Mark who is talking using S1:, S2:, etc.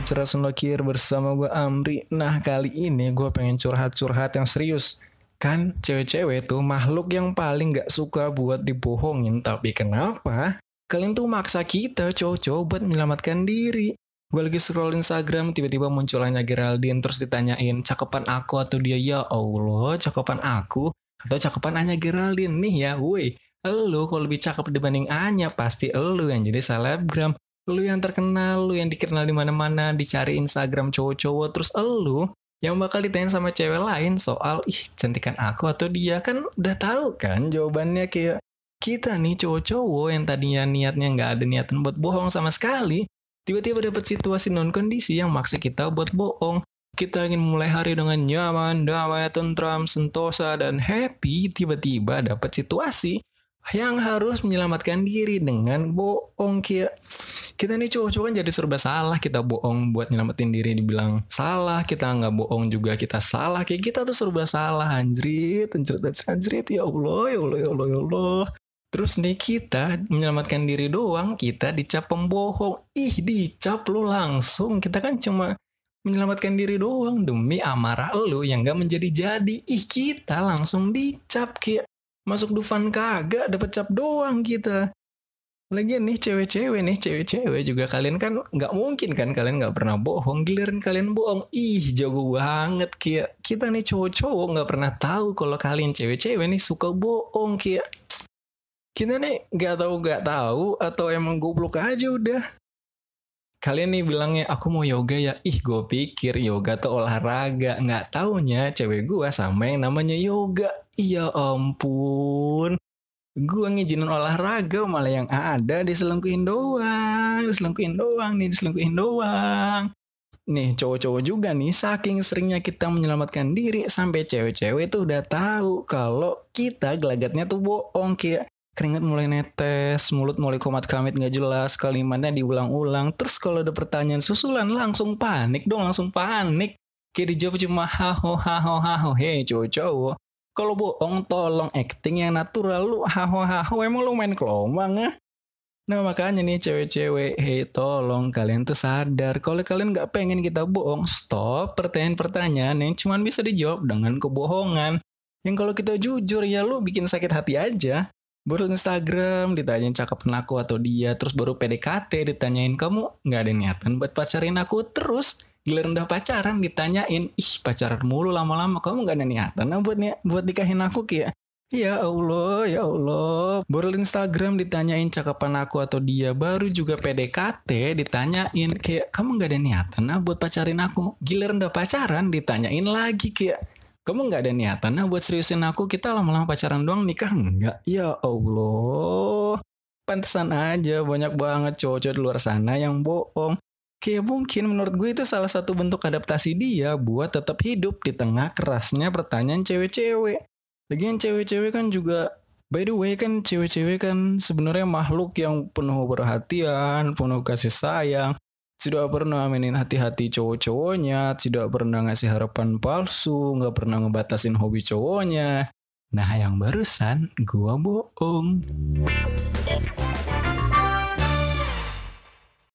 S1: Ultras Lokir bersama gue Amri. Nah kali ini gue pengen curhat-curhat yang serius. Kan cewek-cewek tuh makhluk yang paling gak suka buat dibohongin. Tapi kenapa? Kalian tuh maksa kita cowok-cowok buat menyelamatkan diri. Gue lagi scroll Instagram tiba-tiba muncul hanya Geraldine Terus ditanyain cakepan aku atau dia? Ya Allah cakepan aku Atau cakepan hanya Geraldine nih ya? Woi Lu kalau lebih cakep dibanding Anya pasti lu yang jadi selebgram lu yang terkenal, lu yang dikenal di mana-mana, dicari Instagram cowok-cowok, terus lu yang bakal ditanya sama cewek lain soal ih cantikan aku atau dia? Kan udah tahu kan jawabannya kayak kita nih cowok-cowok yang tadinya niatnya nggak ada niatan buat bohong sama sekali tiba-tiba dapat situasi non kondisi yang maksa kita buat bohong. Kita ingin mulai hari dengan nyaman, damai, tentram, sentosa, dan happy tiba-tiba dapat situasi yang harus menyelamatkan diri dengan bohong kayak kita nih cowok-cowok kan jadi serba salah kita bohong buat nyelamatin diri dibilang salah kita nggak bohong juga kita salah kayak kita tuh serba salah anjrit anjrit anjrit ya Allah ya Allah ya Allah ya Allah. Terus nih kita menyelamatkan diri doang kita dicap pembohong. Ih dicap lu langsung. Kita kan cuma menyelamatkan diri doang demi amarah lu yang gak menjadi jadi. Ih kita langsung dicap kayak masuk Dufan kagak dapat cap doang kita Lagian nih cewek-cewek nih cewek-cewek juga kalian kan nggak mungkin kan kalian nggak pernah bohong. Giliran kalian bohong ih jago banget kayak kita nih cowok-cowok nggak pernah tahu kalau kalian cewek-cewek nih suka bohong kayak kita nih nggak tahu nggak tahu atau emang goblok aja udah. Kalian nih bilangnya aku mau yoga ya. Ih gue pikir yoga tuh olahraga. Nggak taunya cewek gue sama yang namanya yoga. Iya ampun gue ngizinin olahraga malah yang ada diselengkuhin doang diselengkuhin doang nih diselengkuhin doang. Nih cowok-cowok juga nih saking seringnya kita menyelamatkan diri sampai cewek-cewek tuh udah tahu kalau kita gelagatnya tuh bohong kayak keringat mulai netes mulut mulai komat kamit nggak jelas kalimatnya diulang-ulang. Terus kalau ada pertanyaan susulan langsung panik dong langsung panik. Kayak dijawab cuma haho haho haho. Hei cowok-cowok kalau bohong tolong acting yang natural lu haho haho emang lu main kelomang ya Nah makanya nih cewek-cewek, hei tolong kalian tuh sadar kalau kalian nggak pengen kita bohong, stop pertanyaan-pertanyaan yang cuma bisa dijawab dengan kebohongan. Yang kalau kita jujur ya lu bikin sakit hati aja. Baru Instagram ditanyain cakep aku atau dia, terus baru PDKT ditanyain kamu nggak ada niatan buat pacarin aku terus giliran udah pacaran ditanyain ih pacaran mulu lama-lama kamu gak ada niatan nah buat ni buat nikahin aku kayak Ya Allah, ya Allah. Baru Instagram ditanyain cakapan aku atau dia. Baru juga PDKT ditanyain kayak kamu gak ada niatan nah buat pacarin aku. Giliran udah pacaran ditanyain lagi kayak kamu gak ada niatan nah buat seriusin aku. Kita lama-lama pacaran doang nikah enggak? Ya Allah. Pantesan aja banyak banget cowok-cowok di luar sana yang bohong. Kayak mungkin menurut gue itu salah satu bentuk adaptasi dia buat tetap hidup di tengah kerasnya pertanyaan cewek-cewek. Lagian cewek-cewek kan juga By the way kan cewek-cewek kan sebenarnya makhluk yang penuh perhatian, penuh kasih sayang. Tidak pernah mainin hati-hati cowok-cowoknya, tidak pernah ngasih harapan palsu, nggak pernah ngebatasin hobi cowoknya. Nah yang barusan gua bohong.